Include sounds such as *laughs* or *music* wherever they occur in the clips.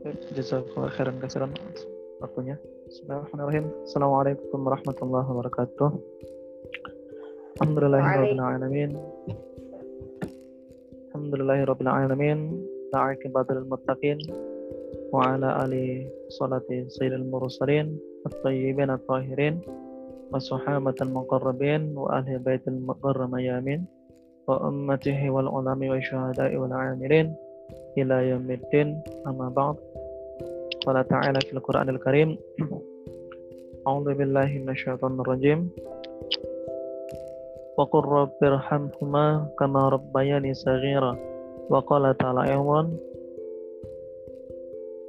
Jazakallah khairan kasiran waktunya. Bismillahirrahmanirrahim. Assalamualaikum warahmatullahi wabarakatuh. Alhamdulillahirabbil alamin. Alhamdulillahirabbil alamin. La aqibatul muttaqin wa ala ali salati sayyidil mursalin at-tayyibin at-tahirin wa sahabatul muqarrabin wa ahli baitil mukarram yamin wa ummatihi wal ulami wa syuhada'i wal amilin ila yaumiddin amma ba'd قال تعالى في القرآن الكريم. أعوذ بالله من الشيطان الرجيم. وقل رب ارحمهما كما ربياني صغيرا. وقال تعالى أيضا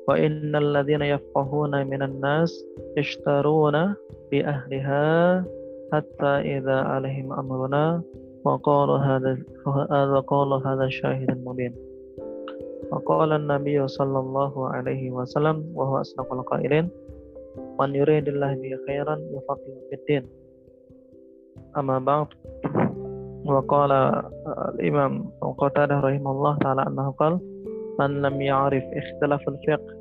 وإن الذين يفقهون من الناس يشترون بأهلها حتى إذا عليهم أمرنا. وقال هذا وقال هذا شاهد مبين. وقال النبي صلى الله عليه وسلم وهو أصدق القائلين من يريد الله به خيرا يفقه في الدين أما بعد وقال الإمام قتادة رحمه الله تعالى أنه قال من لم يعرف اختلاف الفقه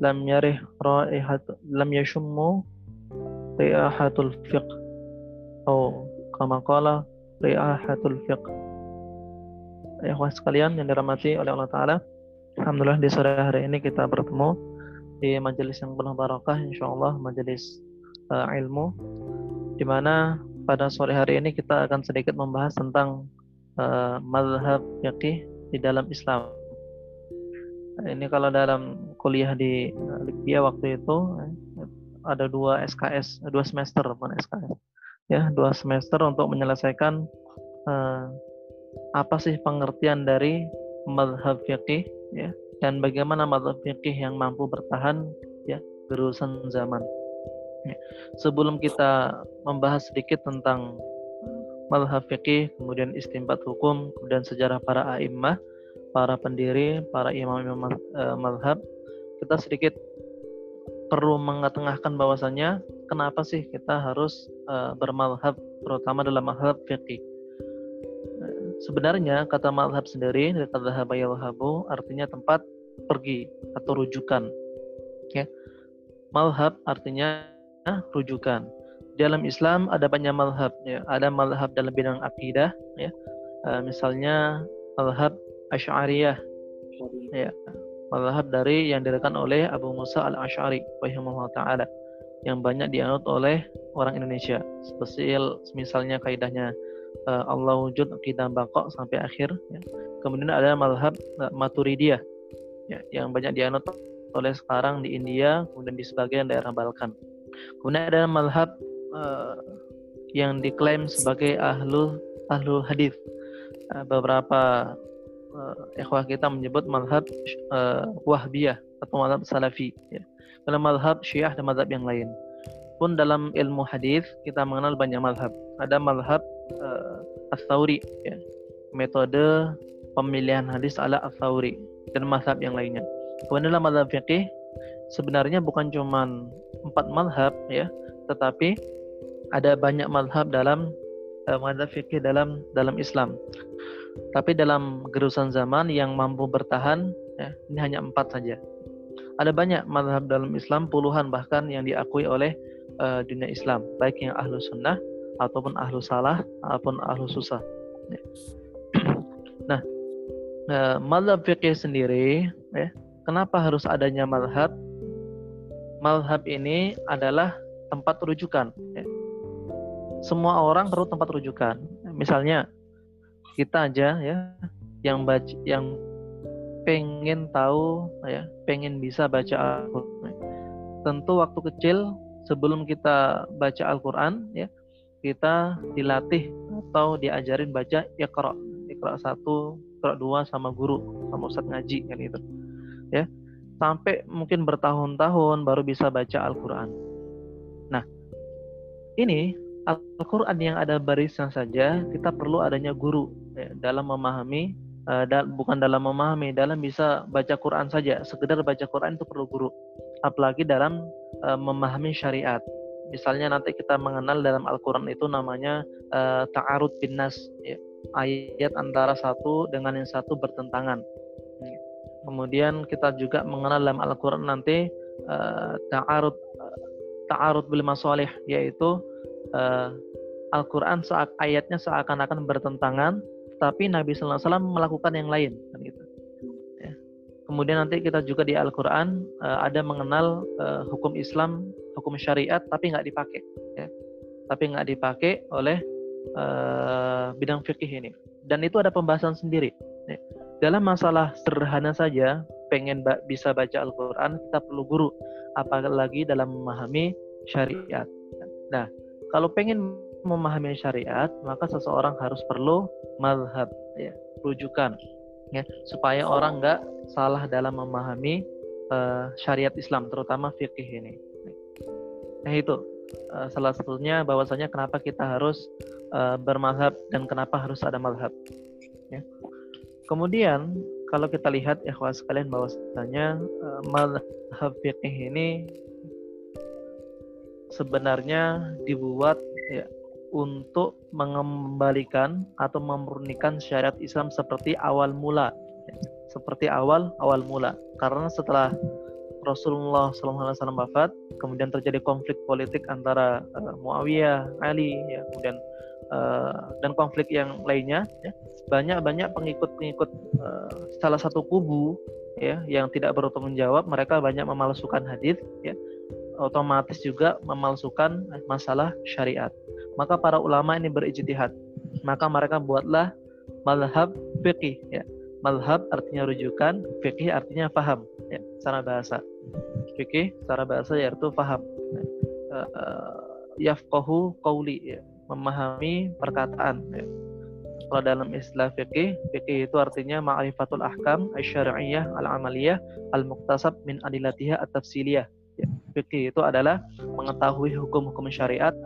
لم يره رائحة لم يشم رائحة الفقه أو كما قال riahatul fiqh. Ya sekalian yang dirahmati oleh Allah Ta'ala Alhamdulillah di sore hari ini kita bertemu di majelis yang penuh barakah insyaAllah majelis uh, ilmu di mana pada sore hari ini kita akan sedikit membahas tentang uh, madhab fiqih di dalam Islam. Ini kalau dalam kuliah di uh, Libya waktu itu ada dua SKS, dua semester bukan SKS ya dua semester untuk menyelesaikan uh, apa sih pengertian dari madhab fiqih ya dan bagaimana madhab fiqih yang mampu bertahan ya berurusan zaman. Ya. Sebelum kita membahas sedikit tentang madhab fiqih, kemudian istimbat hukum, kemudian sejarah para a'immah, para pendiri, para imam-imam uh, madhab, kita sedikit perlu mengetengahkan bahwasanya kenapa sih kita harus uh, bermalhab terutama dalam malhab fikih. Sebenarnya kata malhab sendiri dari kata habayalhabu artinya tempat pergi atau rujukan. Ya. Malhab artinya rujukan. Dalam Islam ada banyak malhab ya. Ada malhab dalam bidang akidah ya. Uh, misalnya malhab Asy'ariyah. Ya mazhab dari yang dirikan oleh Abu Musa al-Ash'ari taala yang banyak dianut oleh orang Indonesia. Seperti misalnya kaidahnya uh, Allah wujud akidah bangkok sampai akhir ya. Kemudian ada mazhab uh, Maturidiyah ya, yang banyak dianut oleh sekarang di India kemudian di sebagian daerah Balkan. Kemudian ada mazhab uh, yang diklaim sebagai ahlu ahlu hadis. Uh, beberapa uh, ikhwah kita menyebut madhab uh, wahbiyah atau madhab salafi ya. dalam madhab syiah dan madhab yang lain pun dalam ilmu hadis kita mengenal banyak madhab ada madhab uh, as-sauri ya. metode pemilihan hadis ala as-sauri dan madhab yang lainnya kemudian dalam madhab fiqih sebenarnya bukan cuma empat madhab ya tetapi ada banyak madhab dalam uh, madhab fikih dalam dalam Islam tapi dalam gerusan zaman yang mampu bertahan, ya, ini hanya empat saja. Ada banyak madhab dalam Islam, puluhan bahkan yang diakui oleh uh, dunia Islam, baik yang ahlu sunnah ataupun ahlu salah ataupun ahlu susah. Ya. *clears throat* nah, uh, madhab fikih sendiri, ya, kenapa harus adanya madhab? Madhab ini adalah tempat rujukan. Ya. Semua orang perlu tempat rujukan. Misalnya, kita aja ya yang baca yang pengen tahu ya pengen bisa baca Al-Quran tentu waktu kecil sebelum kita baca Al-Quran ya kita dilatih atau diajarin baca Iqra. Iqra satu Iqra dua sama guru sama ustadz ngaji kan itu ya sampai mungkin bertahun-tahun baru bisa baca Al-Quran. Nah ini Al-Quran yang ada barisnya saja kita perlu adanya guru ya, dalam memahami uh, da bukan dalam memahami dalam bisa baca Quran saja. Sekedar baca Quran itu perlu guru. Apalagi dalam uh, memahami syariat misalnya nanti kita mengenal dalam Al-Quran itu namanya uh, ta'arud bin nas ya. ayat antara satu dengan yang satu bertentangan Kemudian kita juga mengenal dalam Al-Qur'an nanti uh, ta'arud ta'arud bil yaitu uh, Al-Qur'an saat ayatnya seakan-akan bertentangan tapi Nabi sallallahu alaihi wasallam melakukan yang lain kan gitu. Ya. Kemudian nanti kita juga di Al-Qur'an uh, ada mengenal uh, hukum Islam, hukum syariat tapi nggak dipakai ya. Tapi nggak dipakai oleh uh, bidang fikih ini. Dan itu ada pembahasan sendiri. Ya. Dalam masalah sederhana saja, pengen ba bisa baca Al-Quran, kita perlu guru. Apalagi dalam memahami syariat. Nah, kalau pengen memahami syariat, maka seseorang harus perlu madhab, ya, rujukan, ya, supaya orang nggak salah dalam memahami uh, syariat Islam, terutama fikih ini. Nah itu uh, salah satunya bahwasanya kenapa kita harus uh, bermadhab dan kenapa harus ada madhab. Ya. Kemudian kalau kita lihat ikhwah sekalian bahwasanya uh, madhab fikih ini sebenarnya dibuat ya untuk mengembalikan atau memurnikan syariat Islam seperti awal mula seperti awal awal mula karena setelah Rasulullah SAW wafat kemudian terjadi konflik politik antara uh, Muawiyah Ali ya kemudian uh, dan konflik yang lainnya ya, banyak banyak pengikut pengikut uh, salah satu kubu ya yang tidak bertanggung jawab mereka banyak memalsukan hadis ya otomatis juga memalsukan masalah syariat. Maka para ulama ini berijtihad. Maka mereka buatlah malhab fikih ya. Malhab artinya rujukan, fikih artinya faham ya, secara bahasa. Fikih secara bahasa yaitu faham. Ya. Uh, yafqahu qawli ya, memahami perkataan ya. Kalau dalam istilah fikih, fikih itu artinya ma'rifatul ahkam asy-syar'iyyah al-amaliyah al-muktasab min adilatiha at-tafsiliyah fikih itu adalah mengetahui hukum-hukum syariat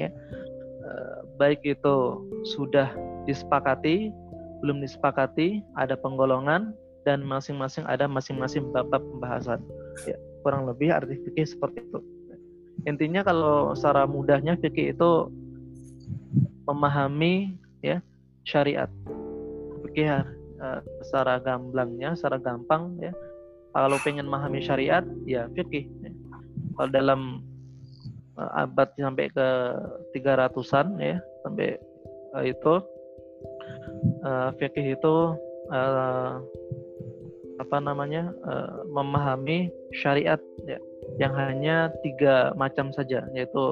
ya eh, baik itu sudah disepakati belum disepakati ada penggolongan dan masing-masing ada masing-masing bab-bab pembahasan. Ya kurang lebih arti fikih seperti itu. Intinya kalau secara mudahnya fikih itu memahami ya syariat. Fikih uh, secara gamblangnya secara gampang ya. Kalau pengen memahami syariat ya fikih ya. Kalau dalam uh, abad sampai ke 300-an ya sampai uh, itu uh, fikih itu uh, apa namanya uh, memahami syariat ya yang hanya tiga macam saja yaitu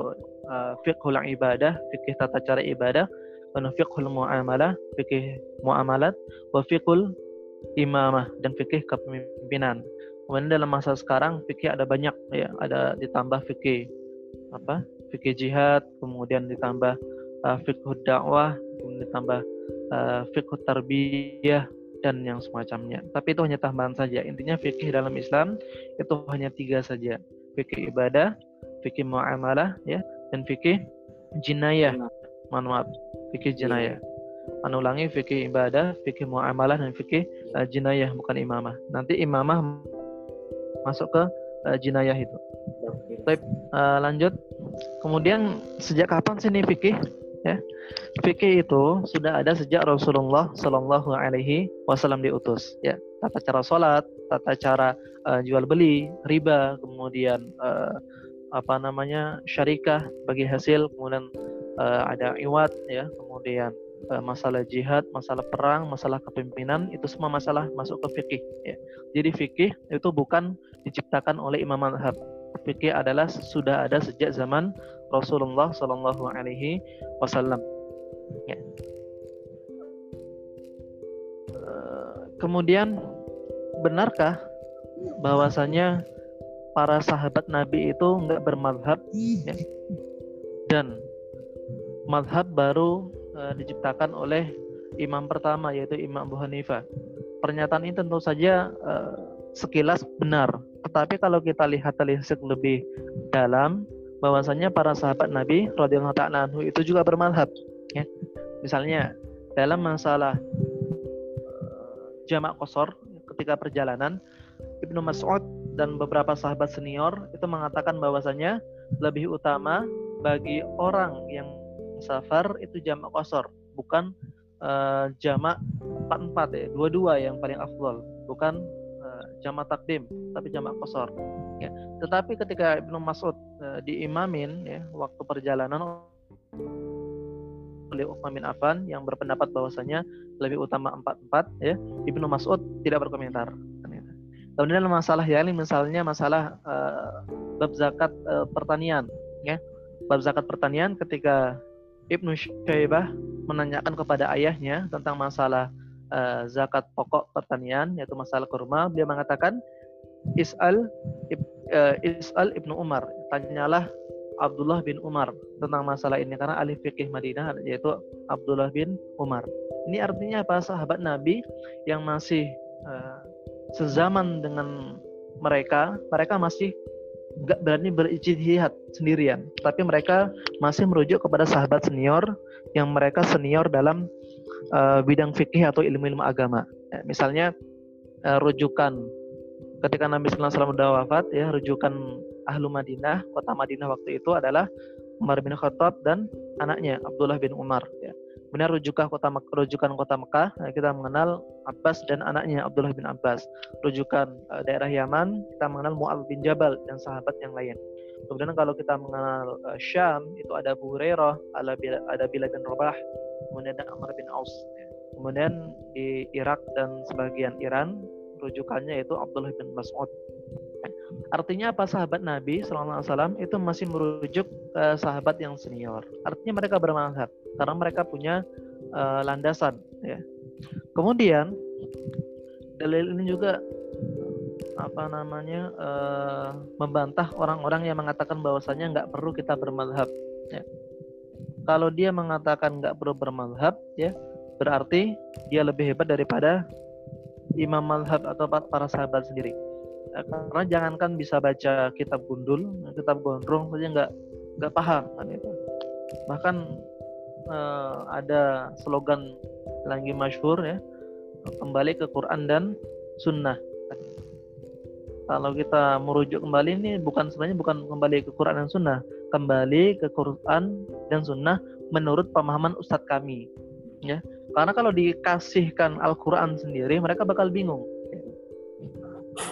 uh, fiqhul ibadah fikih tata cara ibadah dan fiqhul muamalah fikih muamalat wa fiqhul imamah dan fikih kepemimpinan Kemudian dalam masa sekarang fikih ada banyak ya, ada ditambah fikih apa? Fikih jihad, kemudian ditambah uh, fikih dakwah, kemudian ditambah uh, fikih tarbiyah dan yang semacamnya. Tapi itu hanya tambahan saja. Intinya fikih dalam Islam itu hanya tiga saja. Fikih ibadah, fikih muamalah ya, dan fikih jinayah. Mohon maaf, fikih jinayah. Anulangi fikih ibadah, fikih muamalah dan fikih uh, jinayah bukan imamah. Nanti imamah masuk ke uh, jinayah itu. Baik, uh, lanjut. Kemudian sejak kapan sih ini fikih? Ya, fikih itu sudah ada sejak Rasulullah Shallallahu Alaihi Wasallam diutus. Ya, tata cara sholat, tata cara uh, jual beli, riba, kemudian uh, apa namanya syarikah bagi hasil, kemudian uh, ada iwat, ya, kemudian masalah jihad, masalah perang, masalah kepemimpinan itu semua masalah masuk ke fikih. Ya. Jadi fikih itu bukan diciptakan oleh imam madhab. Fikih adalah sudah ada sejak zaman Rasulullah Shallallahu Alaihi Wasallam. Ya. Uh, kemudian benarkah bahwasanya para sahabat Nabi itu enggak bermadhab ya? dan madhab baru uh, diciptakan oleh imam pertama yaitu Imam Abu Hanifah. Pernyataan ini tentu saja uh, sekilas benar, tetapi kalau kita lihat telisik lebih dalam bahwasanya para sahabat Nabi radhiyallahu taala anhu itu juga bermadhab ya. Misalnya dalam masalah uh, jamak kosor ketika perjalanan Ibnu Mas'ud dan beberapa sahabat senior itu mengatakan bahwasanya lebih utama bagi orang yang safar itu jamak kosor, bukan uh, jamak empat empat ya, dua dua yang paling afdol, bukan jamak takdim tapi jamak kosor ya tetapi ketika Ibnu Mas'ud uh, diimamin ya waktu perjalanan oleh Uthman bin Affan yang berpendapat bahwasanya lebih utama empat empat ya Ibnu Mas'ud tidak berkomentar. Kemudian masalah yang misalnya masalah uh, bab zakat uh, pertanian ya. Bab zakat pertanian ketika Ibnu Syaibah menanyakan kepada ayahnya tentang masalah uh, zakat pokok pertanian yaitu masalah kurma dia mengatakan is'al uh, is'al Ibnu Umar tanyalah Abdullah bin Umar tentang masalah ini karena ahli fikih Madinah yaitu Abdullah bin Umar. Ini artinya apa? Sahabat Nabi yang masih uh, sezaman dengan mereka, mereka masih nggak berani berijtihad sendirian, tapi mereka masih merujuk kepada sahabat senior yang mereka senior dalam uh, bidang fikih atau ilmu-ilmu agama. Ya, misalnya uh, rujukan ketika Nabi Sallallahu Alaihi Wasallam sudah wafat, ya rujukan ahlu Madinah, kota Madinah waktu itu adalah Umar bin Khattab dan anaknya Abdullah bin Umar. Ya. Kemudian rujukan kota rujukan kota Mekah ya, kita mengenal Abbas dan anaknya Abdullah bin Abbas. Rujukan uh, daerah Yaman kita mengenal Mu'al bin Jabal dan sahabat yang lain. Kemudian kalau kita mengenal uh, Syam itu ada Abu Hurairah, ada Bila, ada Bila bin Rabah, kemudian ada Amr bin Aus. Kemudian di Irak dan sebagian Iran rujukannya itu Abdullah bin Mas'ud. Artinya apa sahabat Nabi SAW itu masih merujuk uh, sahabat yang senior. Artinya mereka bermanfaat karena mereka punya uh, landasan ya. Kemudian dalil ini juga apa namanya uh, membantah orang-orang yang mengatakan bahwasanya nggak perlu kita bermadhab ya. Kalau dia mengatakan nggak perlu bermadhab ya berarti dia lebih hebat daripada imam madhab atau para sahabat sendiri. Ya, karena jangankan bisa baca kitab gundul kitab gondrong saja nggak nggak paham kan itu bahkan uh, ada slogan lagi masyhur ya kembali ke Quran dan Sunnah kalau kita merujuk kembali ini bukan sebenarnya bukan kembali ke Quran dan Sunnah. Kembali ke Quran dan Sunnah menurut pemahaman Ustadz kami ya. Karena kalau dikasihkan Al-Quran sendiri mereka bakal bingung.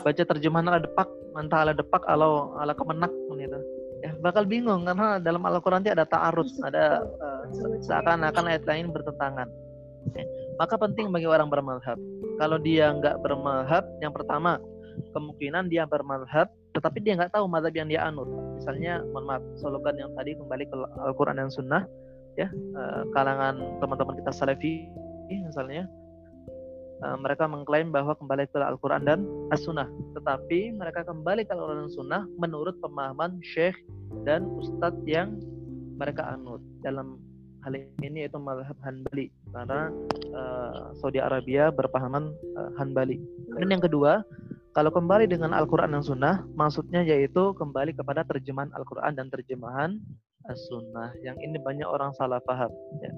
Baca terjemahan ala depak mentah ala depak ala ala kemenak gitu. Ya bakal bingung karena dalam Al-Quran ada ta'arud ada uh, seakan-akan ayat lain bertentangan ya. maka penting bagi orang bermalhab kalau dia nggak bermalhab yang pertama kemungkinan dia bermalhab tetapi dia nggak tahu madhab yang dia anut misalnya mohon maaf slogan yang tadi kembali ke Al-Quran dan Sunnah ya uh, kalangan teman-teman kita salafi misalnya uh, mereka mengklaim bahwa kembali ke Al-Quran dan As-Sunnah. Tetapi mereka kembali ke Al-Quran dan Sunnah menurut pemahaman syekh dan ustadz yang mereka anut. Dalam hal ini itu mazhab Hanbali karena uh, Saudi Arabia berpahaman uh, Hanbali. Dan yang kedua, kalau kembali dengan Al-Quran dan Sunnah, maksudnya yaitu kembali kepada terjemahan Al-Quran dan terjemahan As-Sunnah. Yang ini banyak orang salah paham. Ya.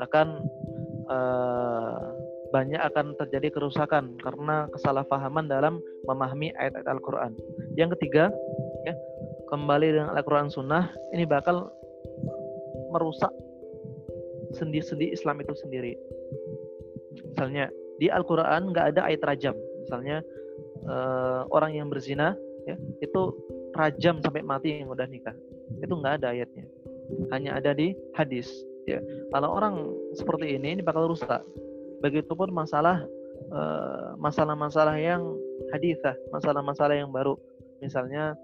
Bahkan uh, banyak akan terjadi kerusakan karena kesalahpahaman dalam memahami ayat-ayat Al-Quran. Yang ketiga, ya, kembali dengan Al-Quran Sunnah, ini bakal merusak sendi-sendi Islam itu sendiri. Misalnya di Al-Quran nggak ada ayat rajam. Misalnya uh, orang yang berzina, ya, itu rajam sampai mati yang udah nikah. Itu nggak ada ayatnya. Hanya ada di hadis. Ya. Kalau orang seperti ini, ini bakal rusak Begitupun masalah eh, masalah-masalah yang hadithah, masalah-masalah yang baru. Misalnya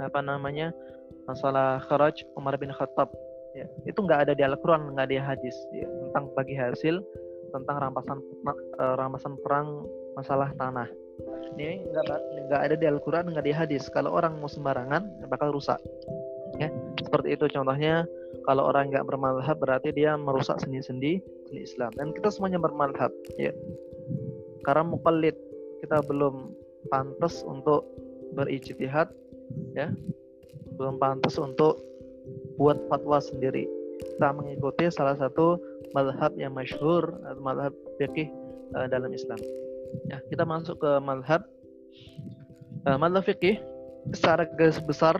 apa namanya? masalah kharaj Umar bin Khattab ya itu nggak ada di Al-Quran nggak ada di hadis ya, tentang bagi hasil tentang rampasan uh, rampasan perang masalah tanah ini nggak nggak ada di Al-Quran nggak di hadis. Kalau orang mau sembarangan bakal rusak. Ya seperti itu contohnya. Kalau orang nggak bermadhab berarti dia merusak sendi-sendi seni Islam. Dan kita semuanya bermadhab ya. Karena mukallid kita belum pantas untuk berijtihad ya. Belum pantas untuk buat fatwa sendiri. Kita mengikuti salah satu madhab yang masyhur atau madhab fikih uh, dalam Islam ya kita masuk ke madhab uh, madhab fikih secara garis besar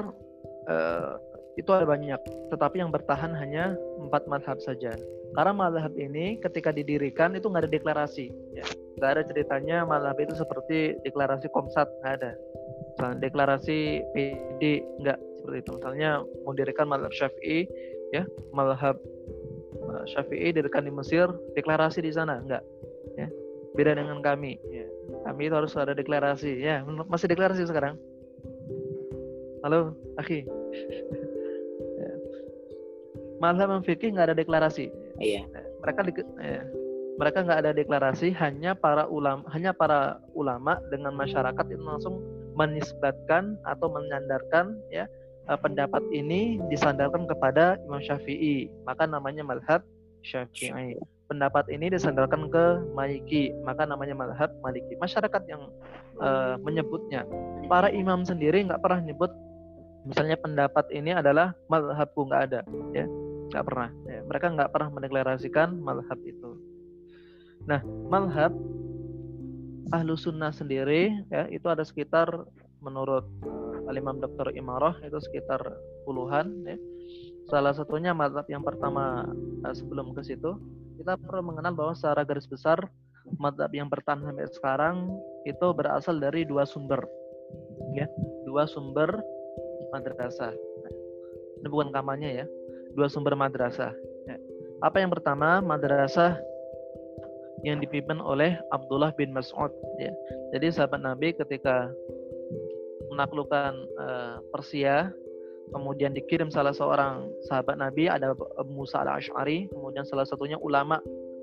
uh, itu ada banyak, tetapi yang bertahan hanya empat madhab saja. Karena madhab ini ketika didirikan itu nggak ada deklarasi. Ya. nggak ada ceritanya madhab itu seperti deklarasi komsat nggak ada misalnya deklarasi PD nggak seperti itu misalnya mendirikan madhab syafi'i ya madhab eh, syafi'i didirikan di Mesir deklarasi di sana nggak beda dengan kami. Ya. kami itu harus ada deklarasi. Ya masih deklarasi sekarang. Halo akhi *laughs* ya. madhab fikih nggak ada deklarasi. Iya. Mereka di, ya, mereka nggak ada deklarasi hanya para ulama hanya para ulama dengan masyarakat itu langsung menisbatkan atau menyandarkan ya eh, pendapat ini disandarkan kepada Imam Syafi'i. Maka namanya madhab Syafi'i pendapat ini disandarkan ke Maliki maka namanya madhab Maliki masyarakat yang uh, menyebutnya para imam sendiri nggak pernah nyebut misalnya pendapat ini adalah madhabku nggak ada ya nggak pernah ya. mereka nggak pernah mendeklarasikan madhab itu Nah, malhab ahlu sunnah sendiri ya itu ada sekitar menurut uh, Imam Dr. Imarah itu sekitar puluhan ya. Salah satunya madhab yang pertama uh, sebelum ke situ kita perlu mengenal bahwa secara garis besar madhab yang bertahan sampai sekarang itu berasal dari dua sumber. Ya dua sumber madrasah. Ini bukan kamarnya ya. Dua sumber madrasah. Ya. apa yang pertama? Madrasah yang dipimpin oleh Abdullah bin Mas'ud ya. Jadi sahabat Nabi ketika menaklukkan uh, Persia kemudian dikirim salah seorang sahabat Nabi ada Musa al-Ash'ari kemudian salah satunya ulama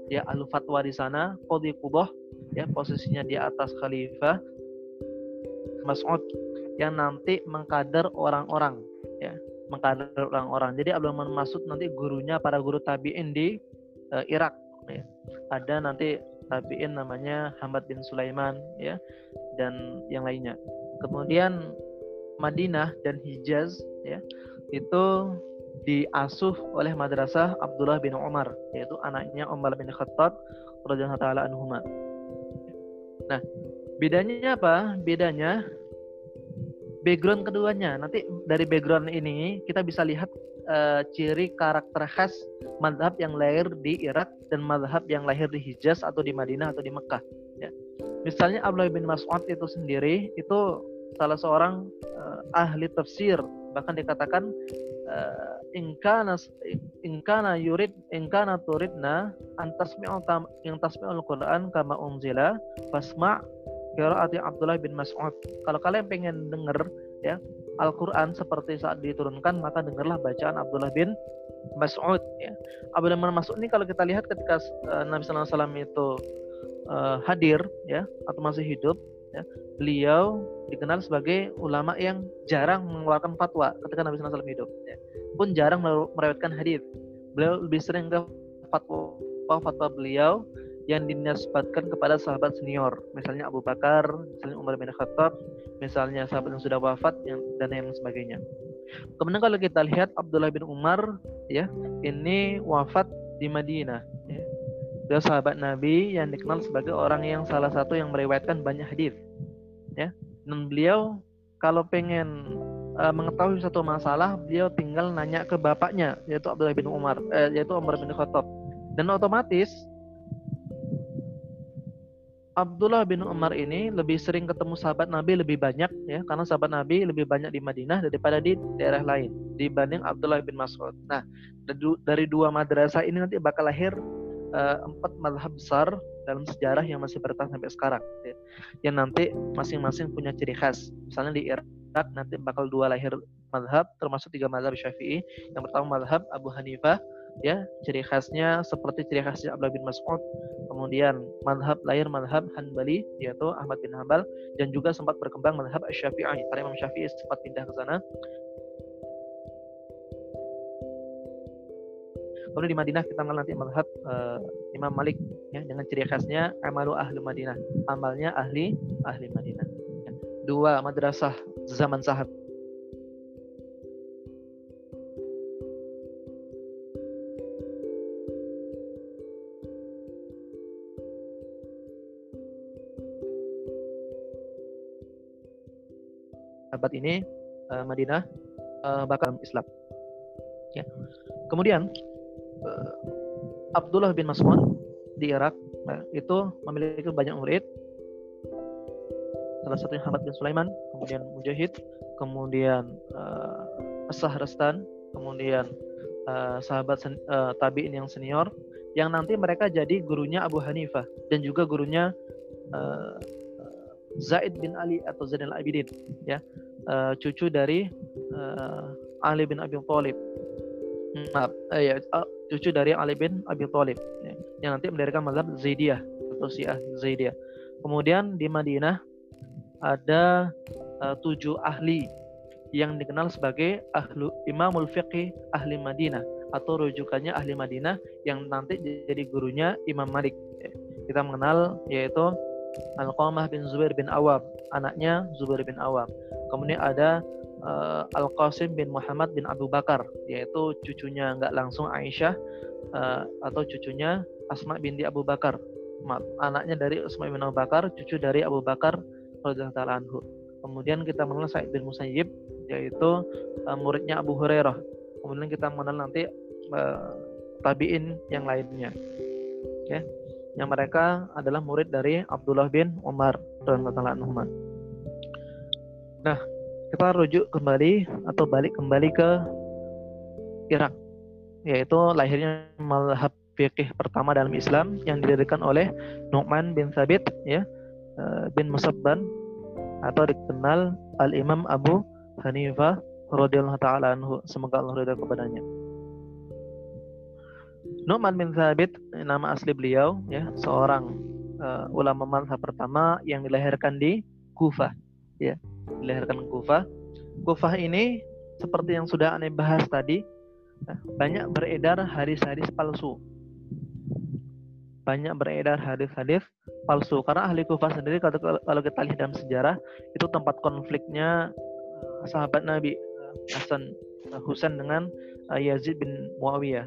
ya ahlu fatwa di sana qadhi qudah ya posisinya di atas khalifah Mas'ud yang nanti mengkader orang-orang ya mengkader orang-orang jadi Abdullah bin Mas'ud nanti gurunya para guru tabi'in di uh, Irak ya. Ada nanti tabiin namanya Hamad bin Sulaiman ya dan yang lainnya. Kemudian Madinah dan Hijaz ya itu diasuh oleh madrasah Abdullah bin Umar yaitu anaknya Umar bin Khattab radhiyallahu taala anhuma. Nah, bedanya apa? Bedanya background keduanya. Nanti dari background ini kita bisa lihat uh, ciri karakter khas madhab yang lahir di Irak dan madhab yang lahir di Hijaz atau di Madinah atau di Mekah. Ya. Misalnya Abdullah bin Mas'ud itu sendiri itu salah seorang uh, ahli tafsir bahkan dikatakan uh, ingkana ingkana yurid ingkana turidna antasmi'u yang tasmi'ul Quran kama unzila fasma' qiraati Abdullah bin Mas'ud. Kalau kalian pengen denger ya Al-Quran seperti saat diturunkan maka dengarlah bacaan Abdullah bin Mas'ud ya. Abdullah bin Mas'ud ini kalau kita lihat ketika uh, Nabi Sallallahu Alaihi Wasallam itu uh, hadir ya atau masih hidup ya, beliau dikenal sebagai ulama yang jarang mengeluarkan fatwa ketika Nabi Wasallam hidup ya. pun jarang merewetkan hadis beliau lebih sering ke fatwa fatwa beliau yang dinisbatkan kepada sahabat senior, misalnya Abu Bakar, misalnya Umar bin Khattab, misalnya sahabat yang sudah wafat yang, dan yang sebagainya. Kemudian kalau kita lihat Abdullah bin Umar, ya ini wafat di Madinah. Ya. Dia sahabat Nabi yang dikenal sebagai orang yang salah satu yang meriwayatkan banyak hadis. Ya, dan beliau kalau pengen uh, mengetahui satu masalah, beliau tinggal nanya ke bapaknya, yaitu Abdullah bin Umar, eh, yaitu Umar bin Khattab. Dan otomatis Abdullah bin Umar ini lebih sering ketemu sahabat Nabi lebih banyak ya karena sahabat Nabi lebih banyak di Madinah daripada di daerah lain dibanding Abdullah bin Mas'ud. Nah, dari dua madrasah ini nanti bakal lahir uh, empat madhab besar dalam sejarah yang masih bertahan sampai sekarang ya. yang nanti masing-masing punya ciri khas. Misalnya di Irak nanti bakal dua lahir madhab termasuk tiga madhab Syafi'i. Yang pertama madhab Abu Hanifah ya ciri khasnya seperti ciri khasnya Abdullah bin Mas'ud kemudian madhab lahir madhab Hanbali yaitu Ahmad bin Hambal dan juga sempat berkembang madhab Syafi'i karena Imam Syafi'i sempat pindah ke sana Kemudian di Madinah kita nanti madhab uh, Imam Malik ya dengan ciri khasnya amalu ahli Madinah, amalnya ahli ahli Madinah. Ya. Dua madrasah zaman sahabat abad ini uh, Madinah uh, bakal Islam. Ya. Kemudian uh, Abdullah bin Mas'ud di Irak Nah, itu memiliki banyak murid. Salah satunya Hamad bin Sulaiman, kemudian Mujahid, kemudian uh, As-Sahrastan, kemudian uh, sahabat uh, tabi'in yang senior yang nanti mereka jadi gurunya Abu Hanifah dan juga gurunya uh, Zaid bin Ali atau Zainal Abidin ya uh, cucu dari uh, Ali bin Abi Thalib maaf uh, ya cucu dari Ali bin Abi Thalib ya, yang nanti mendirikan mazhab Zaidiyah atau Syiah Zaidiyah kemudian di Madinah ada uh, tujuh ahli yang dikenal sebagai ahlu imamul fiqih ahli Madinah atau rujukannya ahli Madinah yang nanti jadi gurunya Imam Malik. Kita mengenal yaitu Al-Qamah bin Zubair bin Awam, anaknya Zubair bin Awam. Kemudian ada uh, Al-Qasim bin Muhammad bin Abu Bakar, yaitu cucunya nggak langsung Aisyah uh, atau cucunya Asma binti Abu Bakar. Anaknya dari Asma bin Abu Bakar, cucu dari Abu Bakar radhiyallahu anhu. Kemudian kita mengenal Sa'id bin Musayyib yaitu uh, muridnya Abu Hurairah. Kemudian kita mengenal nanti uh, tabiin yang lainnya. Ya. Yang mereka adalah murid dari Abdullah bin Umar radhiyallahu anhu. Nah, kita rujuk kembali atau balik kembali ke Irak yaitu lahirnya mazhab fikih pertama dalam Islam yang didirikan oleh Nu'man bin Thabit ya uh, bin Musabban atau dikenal Al Imam Abu Hanifah radhiyallahu taala anhu semoga Allah ridha kepadanya. Nu'man bin Thabit nama asli beliau ya seorang uh, ulama mazhab pertama yang dilahirkan di Kufah ya dilahirkan di Kufah. Kufah ini seperti yang sudah aneh bahas tadi banyak beredar hadis-hadis palsu. Banyak beredar hadis-hadis palsu. Karena ahli Kufah sendiri kalau kita lihat dalam sejarah itu tempat konfliknya eh, sahabat Nabi eh, Hasan Husain dengan Yazid bin Muawiyah.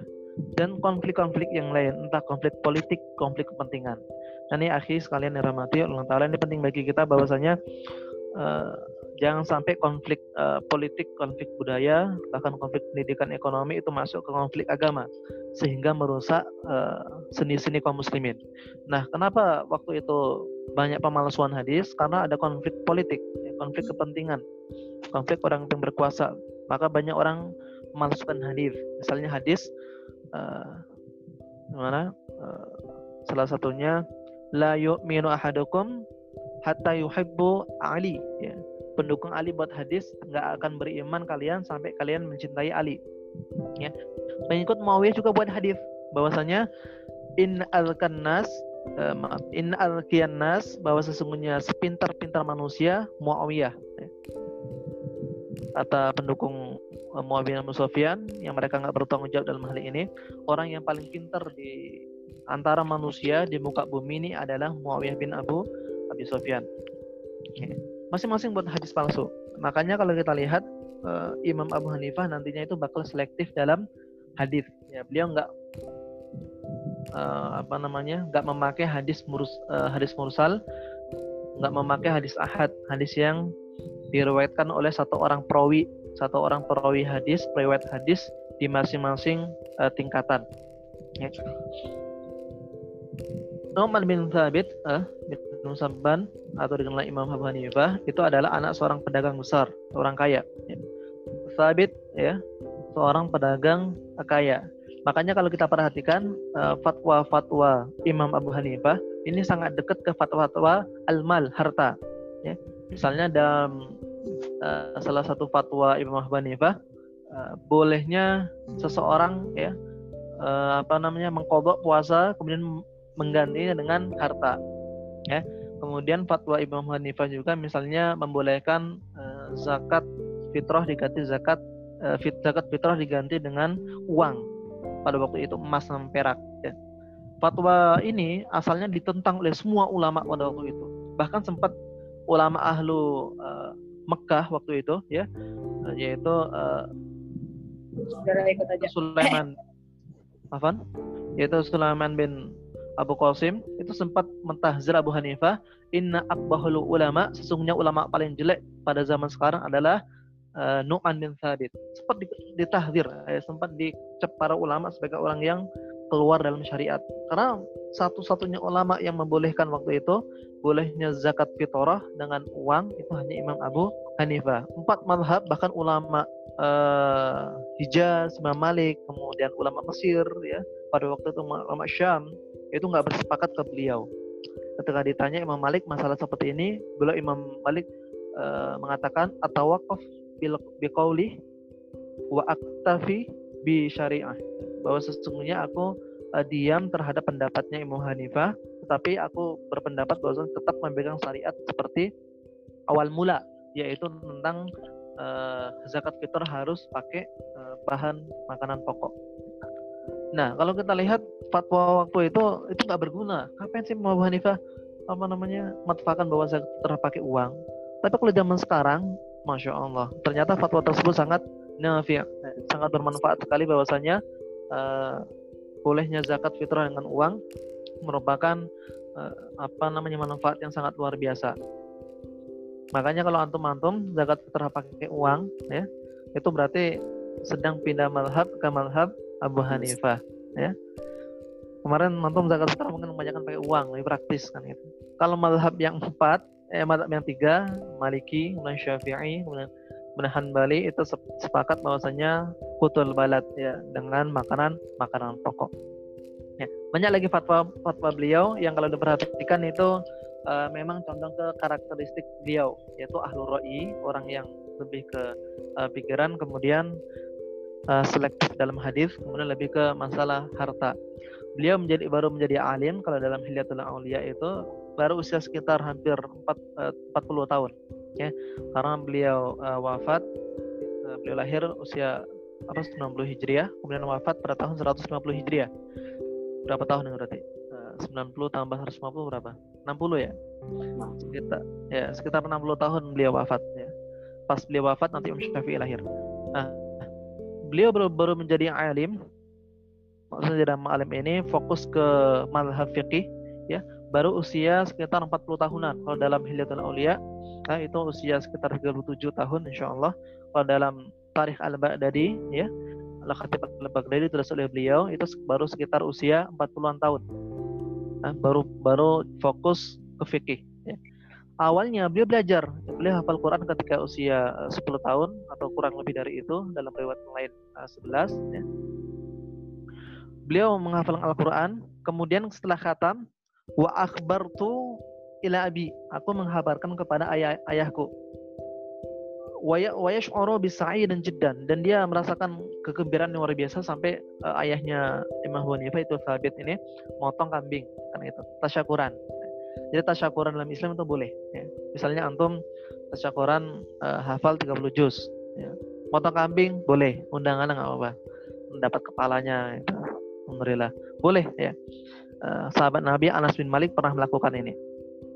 Dan konflik-konflik yang lain entah konflik politik konflik kepentingan. Nah ini akhir sekalian yang rahmati Allah Taala ini penting bagi kita bahwasanya uh, jangan sampai konflik uh, politik, konflik budaya, bahkan konflik pendidikan ekonomi itu masuk ke konflik agama sehingga merusak seni seni-seni kaum muslimin. Nah, kenapa waktu itu banyak pemalsuan hadis? Karena ada konflik politik, ya, konflik kepentingan, konflik orang yang berkuasa. Maka banyak orang memalsukan hadis. Misalnya hadis uh, mana? Uh, salah satunya la yu'minu ahadukum hatta yuhibbu Ali ya pendukung Ali buat hadis nggak akan beriman kalian sampai kalian mencintai Ali. Ya. Pengikut Muawiyah juga buat hadis bahwasanya in al kanas uh, maaf in al kianas bahwa sesungguhnya sepintar-pintar manusia Muawiyah ya. atau pendukung uh, Muawiyah bin Sufyan yang mereka nggak bertanggung jawab dalam hal ini orang yang paling pintar di antara manusia di muka bumi ini adalah Muawiyah bin Abu Abi Sufyan. Okay masing-masing buat hadis palsu. Makanya kalau kita lihat uh, Imam Abu Hanifah nantinya itu bakal selektif dalam hadis. Ya, beliau nggak uh, apa namanya nggak memakai hadis murus, uh, hadis mursal, nggak memakai hadis ahad, hadis yang diriwayatkan oleh satu orang perawi, satu orang perawi hadis, periwayat hadis di masing-masing uh, tingkatan. Ya. Umar bin Thabit uh, bin Sabban atau dikenal Imam Abu Hanifah itu adalah anak seorang pedagang besar, orang kaya. Ya. Thabit ya, seorang pedagang kaya. Makanya kalau kita perhatikan uh, fatwa-fatwa Imam Abu Hanifah ini sangat dekat ke fatwa-fatwa al-mal, harta. Ya. Misalnya dalam uh, salah satu fatwa Imam Abu Hanifah uh, bolehnya seseorang ya uh, apa namanya mengkodok puasa kemudian menggantinya dengan harta. Ya. Kemudian fatwa Imam Hanifah juga misalnya membolehkan uh, zakat fitrah diganti zakat uh, fit, zakat fitrah diganti dengan uang pada waktu itu emas dan perak. Ya. Fatwa ini asalnya ditentang oleh semua ulama pada waktu itu. Bahkan sempat ulama ahlu uh, Mekah waktu itu ya uh, yaitu uh, Sulaiman *laughs* Afan yaitu Sulaiman bin Abu Qasim itu sempat mentahzir Abu Hanifah inna akbahul ulama sesungguhnya ulama paling jelek pada zaman sekarang adalah uh, Nu'man bin Thabit sempat ditahzir eh, sempat dicap para ulama sebagai orang yang keluar dalam syariat. Karena satu-satunya ulama yang membolehkan waktu itu bolehnya zakat fitrah dengan uang itu hanya Imam Abu Hanifah. Empat madhab bahkan ulama uh, Hijaz, Imam Malik, kemudian ulama Mesir ya pada waktu itu ulama Syam itu nggak bersepakat ke beliau. Ketika ditanya Imam Malik masalah seperti ini, beliau Imam Malik uh, mengatakan atau wakaf biqauli wa aktafi bi syariah bahwa sesungguhnya aku uh, diam terhadap pendapatnya Imam Hanifah tetapi aku berpendapat bahwa tetap memegang syariat seperti awal mula yaitu tentang uh, zakat fitur harus pakai uh, bahan makanan pokok. Nah, kalau kita lihat fatwa waktu itu itu nggak berguna. Kapan sih Imam Hanifah apa namanya matfakan bahwa zakat fitur pakai uang? Tapi kalau zaman sekarang, masya Allah, ternyata fatwa tersebut sangat nafi, sangat bermanfaat sekali bahwasanya uh, bolehnya zakat fitrah dengan uang merupakan uh, apa namanya manfaat yang sangat luar biasa. Makanya kalau antum-antum zakat fitrah uang ya, itu berarti sedang pindah malhab ke malhab Abu Hanifah ya. Kemarin antum zakat fitrah mungkin kebanyakan pakai uang, lebih praktis kan itu. Kalau malhab yang empat, eh malhab yang tiga, Maliki, kemudian Syafi'i, kemudian menahan Bali itu sepakat bahwasanya kutul balat ya dengan makanan makanan pokok. Ya, banyak lagi fatwa fatwa beliau yang kalau diperhatikan itu uh, memang condong ke karakteristik beliau yaitu ahlu roi orang yang lebih ke uh, pikiran kemudian uh, selektif dalam hadis kemudian lebih ke masalah harta. Beliau menjadi baru menjadi alim kalau dalam Hilyatul Aulia itu baru usia sekitar hampir 4, uh, 40 tahun ya karena beliau uh, wafat uh, beliau lahir usia apa 90 Hijriah kemudian wafat pada tahun 150 Hijriah berapa tahun yang berarti? Uh, 90 tambah 150 berapa? 60 ya? Sekitar ya sekitar 60 tahun beliau wafat ya. Pas beliau wafat nanti Imam Syafi'i lahir. Nah, beliau baru, baru menjadi alim. Maksudnya dalam alim ini fokus ke madhab fiqih ya baru usia sekitar 40 tahunan. Kalau dalam Hilyatul Aulia nah, itu usia sekitar 37 tahun insya Allah. Kalau dalam Tarikh Al-Baghdadi ya Al-Khatib Al-Baghdadi ditulis oleh beliau itu baru sekitar usia 40-an tahun. Nah, baru baru fokus ke fikih. Ya. Awalnya beliau belajar, beliau hafal Quran ketika usia 10 eh, tahun atau kurang lebih dari itu dalam riwayat lain 11. Eh, ya. Beliau menghafal Al-Quran, kemudian setelah khatam, wa akhbartu ila abi, aku menghabarkan kepada ayah ayahku wayash'uru dan jiddan dan dia merasakan kegembiraan yang luar biasa sampai uh, ayahnya Imam Hanifah itu Thabit ini motong kambing kan itu tasyakuran jadi tasyakuran dalam Islam itu boleh ya. misalnya antum tasyakuran uh, hafal 30 juz ya. motong kambing boleh undangan nggak apa-apa mendapat kepalanya itu boleh ya uh, sahabat Nabi Anas bin Malik pernah melakukan ini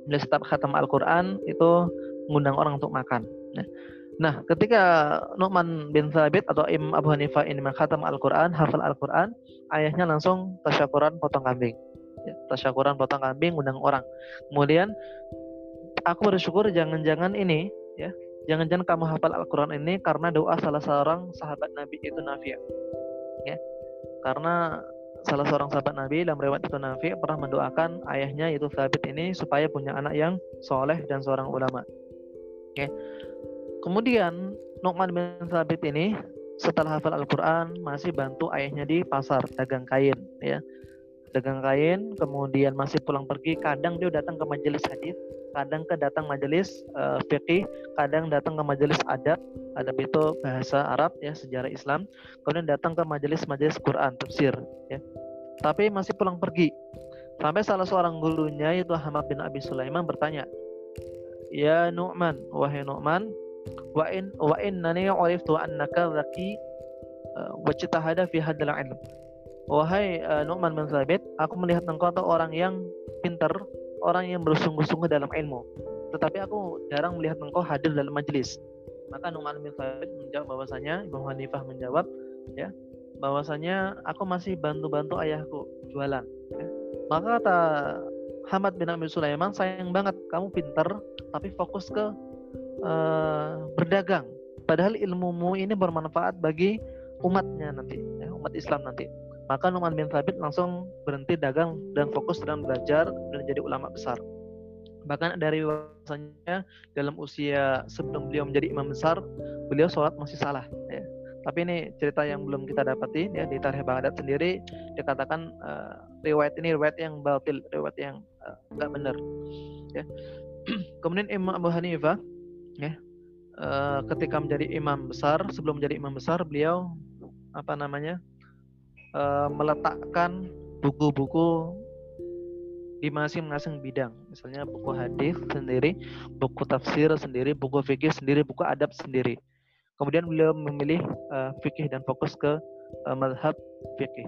bila setiap khatam Al-Quran itu mengundang orang untuk makan ya. Nah, ketika Nu'man bin Thabit atau Imam Abu Hanifah ini mengkhatam Al-Quran, hafal Al-Quran, ayahnya langsung tasyakuran potong kambing. Ya, tasyakuran potong kambing, undang orang. Kemudian, aku bersyukur jangan-jangan ini, ya, jangan-jangan kamu hafal Al-Quran ini karena doa salah seorang sahabat Nabi itu Nafi. Ya, karena salah seorang sahabat Nabi dalam riwayat itu Nafi pernah mendoakan ayahnya itu Thabit ini supaya punya anak yang soleh dan seorang ulama. Oke. Kemudian Nu'man bin Thabit ini setelah hafal Al-Quran masih bantu ayahnya di pasar dagang kain ya dagang kain kemudian masih pulang pergi kadang dia datang ke majelis hadis kadang ke datang majelis uh, fikih kadang datang ke majelis adab adab itu bahasa Arab ya sejarah Islam kemudian datang ke majelis-majelis Quran tafsir ya. Tapi masih pulang pergi. Sampai salah seorang gurunya yaitu Ahmad bin Abi Sulaiman bertanya ya Nu'man wahai Nu'man wa in wa innani uriftu annaka zaki uh, wajtahada fi hadzal ilm wahai uh, Nu'man bin Thabit aku melihat engkau atau orang yang pintar orang yang bersungguh-sungguh dalam ilmu tetapi aku jarang melihat engkau hadir dalam majelis maka Nu'man bin Thabit menjawab bahwasanya Imam Hanifah menjawab ya bahwasanya aku masih bantu-bantu ayahku jualan ya. maka kata Hamad bin Abi Sulaiman sayang banget kamu pintar tapi fokus ke uh, berdagang. Padahal ilmumu ini bermanfaat bagi umatnya nanti, ya, umat Islam nanti. Maka Numan bin Thabit langsung berhenti dagang dan fokus dalam belajar dan jadi ulama besar. Bahkan dari bahasanya dalam usia sebelum beliau menjadi imam besar, beliau sholat masih salah. Ya. Tapi ini cerita yang belum kita dapati ya di Tarikh Baghdad sendiri dikatakan uh, riwayat ini riwayat yang batil, riwayat yang uh, benar. Ya. *clears throat* Kemudian Imam Abu Hanifah ya uh, ketika menjadi imam besar, sebelum menjadi imam besar beliau apa namanya? Uh, meletakkan buku-buku di masing-masing bidang. Misalnya buku hadis sendiri, buku tafsir sendiri, buku fikih sendiri, buku adab sendiri. Kemudian beliau memilih uh, fikih dan fokus ke uh, madhab fikih.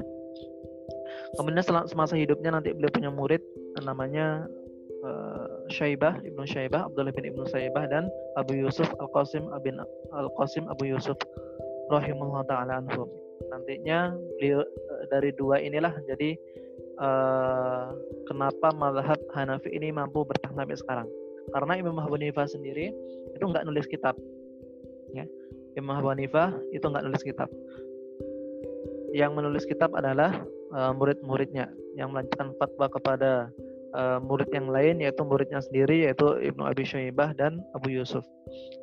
Kemudian semasa hidupnya nanti beliau punya murid namanya uh, Syaibah Ibnu Syaibah Abdullah bin Ibnu Syaibah dan Abu Yusuf Al Qasim bin Al Qasim Abu Yusuf rahimahullah taala anhum. Nantinya beliau dari dua inilah jadi uh, kenapa mazhab Hanafi ini mampu bertahan sampai sekarang. Karena Imam Abu sendiri itu nggak nulis kitab. Ya. Imam Abu Hanifah itu nggak nulis kitab. Yang menulis kitab adalah uh, murid-muridnya yang melanjutkan fatwa kepada uh, murid yang lain yaitu muridnya sendiri yaitu Ibnu Abi Syaibah dan Abu Yusuf.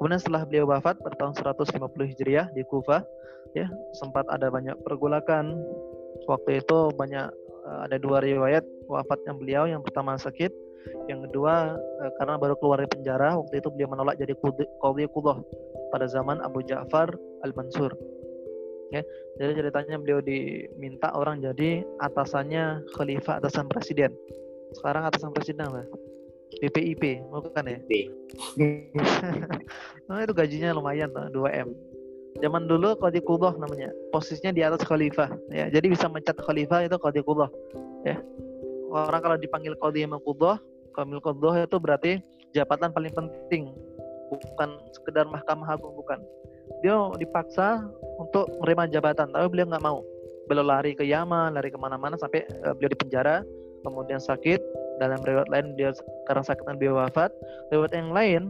Kemudian setelah beliau wafat pada tahun 150 Hijriah di Kufah ya sempat ada banyak pergolakan. Waktu itu banyak Eh, ada dua riwayat wafatnya beliau. Yang pertama sakit yang kedua eh, karena baru keluar dari penjara waktu itu beliau menolak jadi qadhi qudah pada zaman Abu Ja'far Al-Mansur. Ya jadi ceritanya beliau diminta orang jadi atasannya khalifah atasan presiden sekarang atasan presiden lah BPIP bukan ya nah, *laughs* itu gajinya lumayan 2 M Zaman dulu Qadi Qudhah namanya. Posisinya di atas khalifah ya. Jadi bisa mencat khalifah itu Qadi Qudhah ya. Orang kalau dipanggil Qadi Qudhah, Kamil Qudhah itu berarti jabatan paling penting. Bukan sekedar mahkamah agung bukan. Dia dipaksa untuk menerima jabatan, tapi beliau nggak mau. Beliau lari ke Yaman, lari ke mana-mana sampai uh, beliau di penjara, kemudian sakit. Dalam riwayat lain dia karena sakit dan beliau wafat. Riwayat yang lain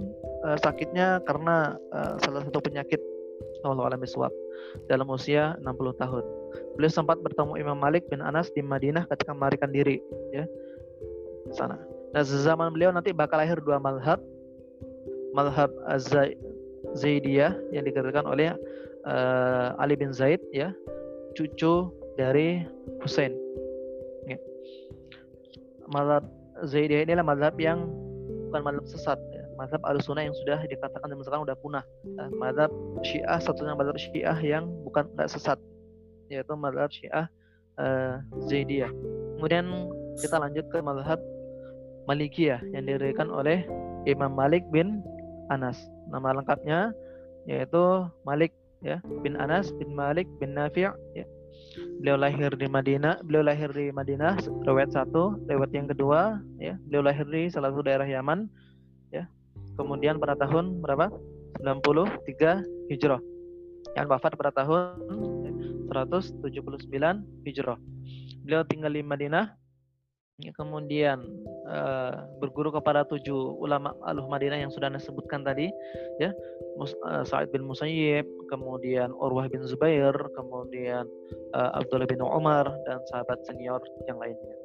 uh, sakitnya karena uh, salah satu penyakit Allah alam dalam usia 60 tahun. Beliau sempat bertemu Imam Malik bin Anas di Madinah ketika melarikan diri ya sana. Nah zaman beliau nanti bakal lahir dua malhab, malhab Zaidiyah yang digerakkan oleh uh, Ali bin Zaid ya, cucu dari Hussein. Ya. Malhab Zaidiyah inilah malhab yang bukan malhab sesat mazhab al-sunnah yang sudah dikatakan dan sekarang sudah punah. Nah, mazhab syiah satunya mazhab syiah yang bukan nggak sesat, yaitu mazhab syiah uh, Zaidiyah. Kemudian kita lanjut ke mazhab Malikiyah yang didirikan oleh Imam Malik bin Anas. Nama lengkapnya yaitu Malik ya bin Anas bin Malik bin Nafi' ya. Beliau lahir di Madinah, beliau lahir di Madinah, riwayat satu, riwayat yang kedua, ya, beliau lahir di salah satu daerah Yaman, ya, kemudian pada tahun berapa? 93 Hijrah. Yang wafat pada tahun 179 Hijrah. Beliau tinggal di Madinah kemudian uh, berguru kepada tujuh ulama aluh Madinah yang sudah disebutkan tadi ya uh, Sa'id bin Musayyib kemudian Urwah bin Zubair kemudian uh, Abdullah bin Umar dan sahabat senior yang lainnya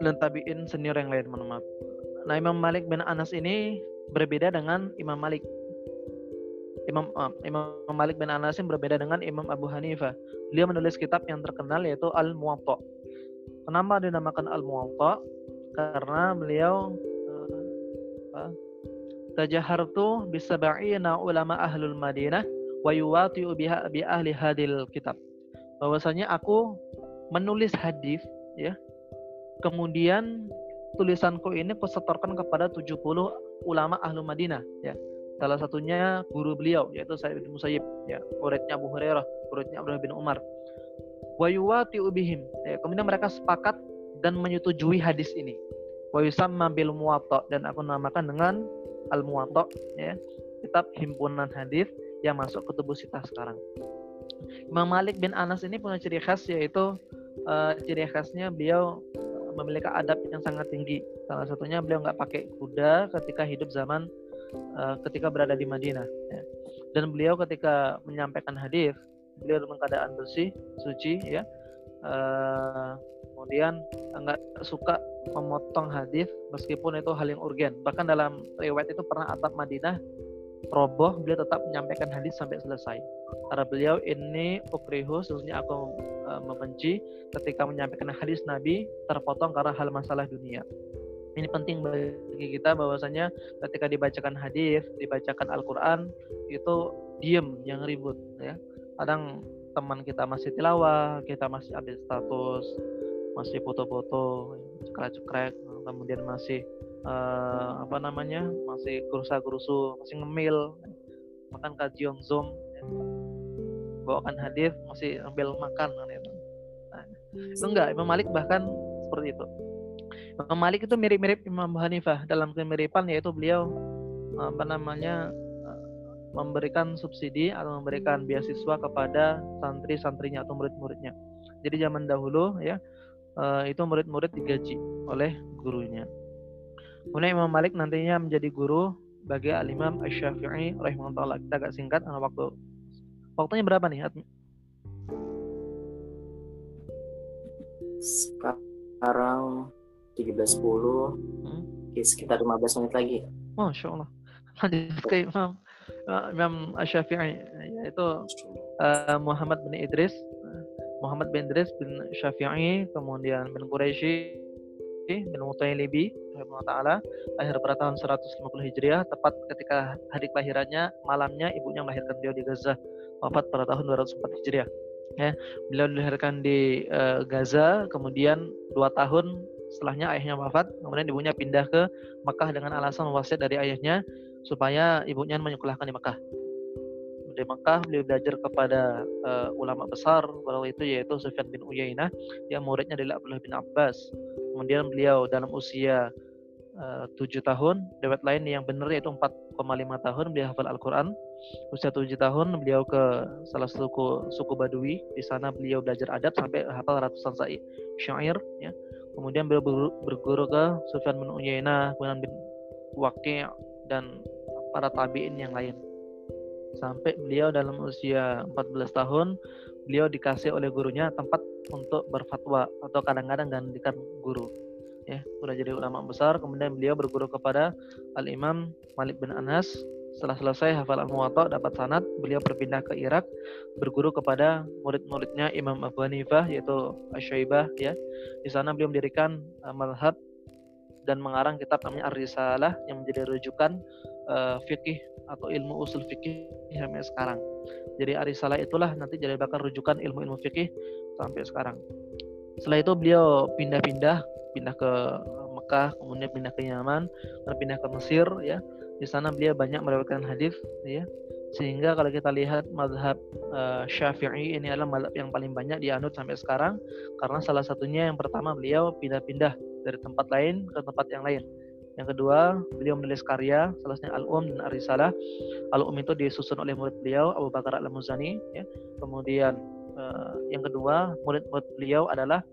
dan tabiin senior yang lain maaf Nah, Imam Malik bin Anas ini berbeda dengan Imam Malik. Imam uh, Imam Malik bin Anas ini berbeda dengan Imam Abu Hanifah. Dia menulis kitab yang terkenal yaitu Al-Muwatta. Kenapa dinamakan Al-Muwatta? Karena beliau uh, tajahartu bisab'ina ulama ahlul Madinah wa yuwati'u biha bi ahli hadil kitab. Bahwasanya aku menulis hadis ya. Kemudian tulisanku ini kusetorkan kepada 70 ulama ahlu Madinah ya. Salah satunya guru beliau yaitu Sa'id bin Musayyib ya, muridnya Abu Hurairah, muridnya Abdullah bin Umar. Wa ubihim. Ya, kemudian mereka sepakat dan menyetujui hadis ini. Wa yusamma bil dan aku namakan dengan al muwatta ya, kitab himpunan hadis yang masuk ke tubuh sita sekarang. Imam Malik bin Anas ini punya ciri khas yaitu uh, ciri khasnya beliau memiliki adab yang sangat tinggi. Salah satunya beliau nggak pakai kuda ketika hidup zaman uh, ketika berada di Madinah. Ya. Dan beliau ketika menyampaikan hadis, beliau dalam keadaan bersih suci ya. Uh, kemudian enggak suka memotong hadis meskipun itu hal yang urgen. Bahkan dalam riwayat itu pernah atap Madinah roboh beliau tetap menyampaikan hadis sampai selesai. Karena beliau ini ukrihu sesungguhnya aku uh, membenci ketika menyampaikan hadis Nabi terpotong karena hal masalah dunia. Ini penting bagi kita bahwasanya ketika dibacakan hadis dibacakan Al-Quran itu diem yang ribut ya kadang teman kita masih tilawah kita masih update status masih foto-foto cekrek-cekrek kemudian masih uh, apa namanya masih gerusa-gerusu masih ngemil. Makan kajian zoom ya. bawakan hadis masih ambil makan kan itu nah, enggak Imam Malik bahkan seperti itu. Imam Malik itu mirip-mirip Imam Hanifah dalam kemiripan yaitu beliau apa namanya memberikan subsidi atau memberikan beasiswa kepada santri-santrinya atau murid-muridnya. Jadi zaman dahulu ya itu murid-murid digaji oleh gurunya. Kemudian Imam Malik nantinya menjadi guru bagi Al-Imam Asy-Syafi'i rahimahullah. Kita agak singkat karena waktu waktunya berapa nih? Sekarang 13.10 hmm? sekitar 15 menit lagi. Masya Allah. Lanjut ke Imam Imam Asy-Syafi'i yaitu uh, Muhammad bin Idris. Muhammad bin Idris bin Syafi'i kemudian bin Quraisy bin Mutailibi taala lahir pada tahun 150 Hijriah tepat ketika hari kelahirannya malamnya ibunya melahirkan beliau di Gaza wafat pada tahun 204 Hijriah. Ya beliau dilahirkan di uh, Gaza kemudian dua tahun setelahnya ayahnya wafat kemudian ibunya pindah ke Mekah dengan alasan wasiat dari ayahnya supaya ibunya menyekolahkan di Mekah. Di Mekah beliau belajar kepada uh, ulama besar pada itu yaitu Sufyan bin Uyainah yang muridnya adalah Abdullah bin Abbas. Kemudian beliau dalam usia eh, tujuh tahun lewat lain yang benar yaitu 4,5 tahun beliau hafal Al-Quran. Usia tujuh tahun beliau ke salah satu suku, suku Badui. Di sana beliau belajar adab sampai hafal ratusan syair ya. Kemudian beliau berguru, berguru ke Sufyan bin Uyainah kemudian bin Waqi' dan para tabi'in yang lain. Sampai beliau dalam usia 14 tahun beliau dikasih oleh gurunya tempat untuk berfatwa atau kadang-kadang gantikan guru. Ya sudah jadi ulama besar kemudian beliau berguru kepada Al Imam Malik bin Anas. Setelah selesai hafal al-muwatta dapat sanad beliau berpindah ke Irak berguru kepada murid-muridnya Imam Abu Hanifah yaitu Asyaibah ya. Di sana beliau mendirikan uh, madhab dan mengarang kitab namanya Ar-Risalah yang menjadi rujukan uh, fikih atau ilmu usul fikih sampai sekarang. Jadi Arisalah itulah nanti jadi bakal rujukan ilmu-ilmu fikih sampai sekarang. Setelah itu beliau pindah-pindah, pindah ke Mekah, kemudian pindah ke Yaman, pindah ke Mesir ya. Di sana beliau banyak meriwayatkan hadis ya. Sehingga kalau kita lihat madhab uh, Syafi'i ini adalah madhab yang paling banyak dianut sampai sekarang karena salah satunya yang pertama beliau pindah-pindah dari tempat lain ke tempat yang lain yang kedua, beliau menulis karya, salah satunya Al-Um dan Ar-Risalah. Al-Um itu disusun oleh murid beliau, Abu Bakar Al-Muzani. Ya. Kemudian uh, yang kedua, murid-murid beliau adalah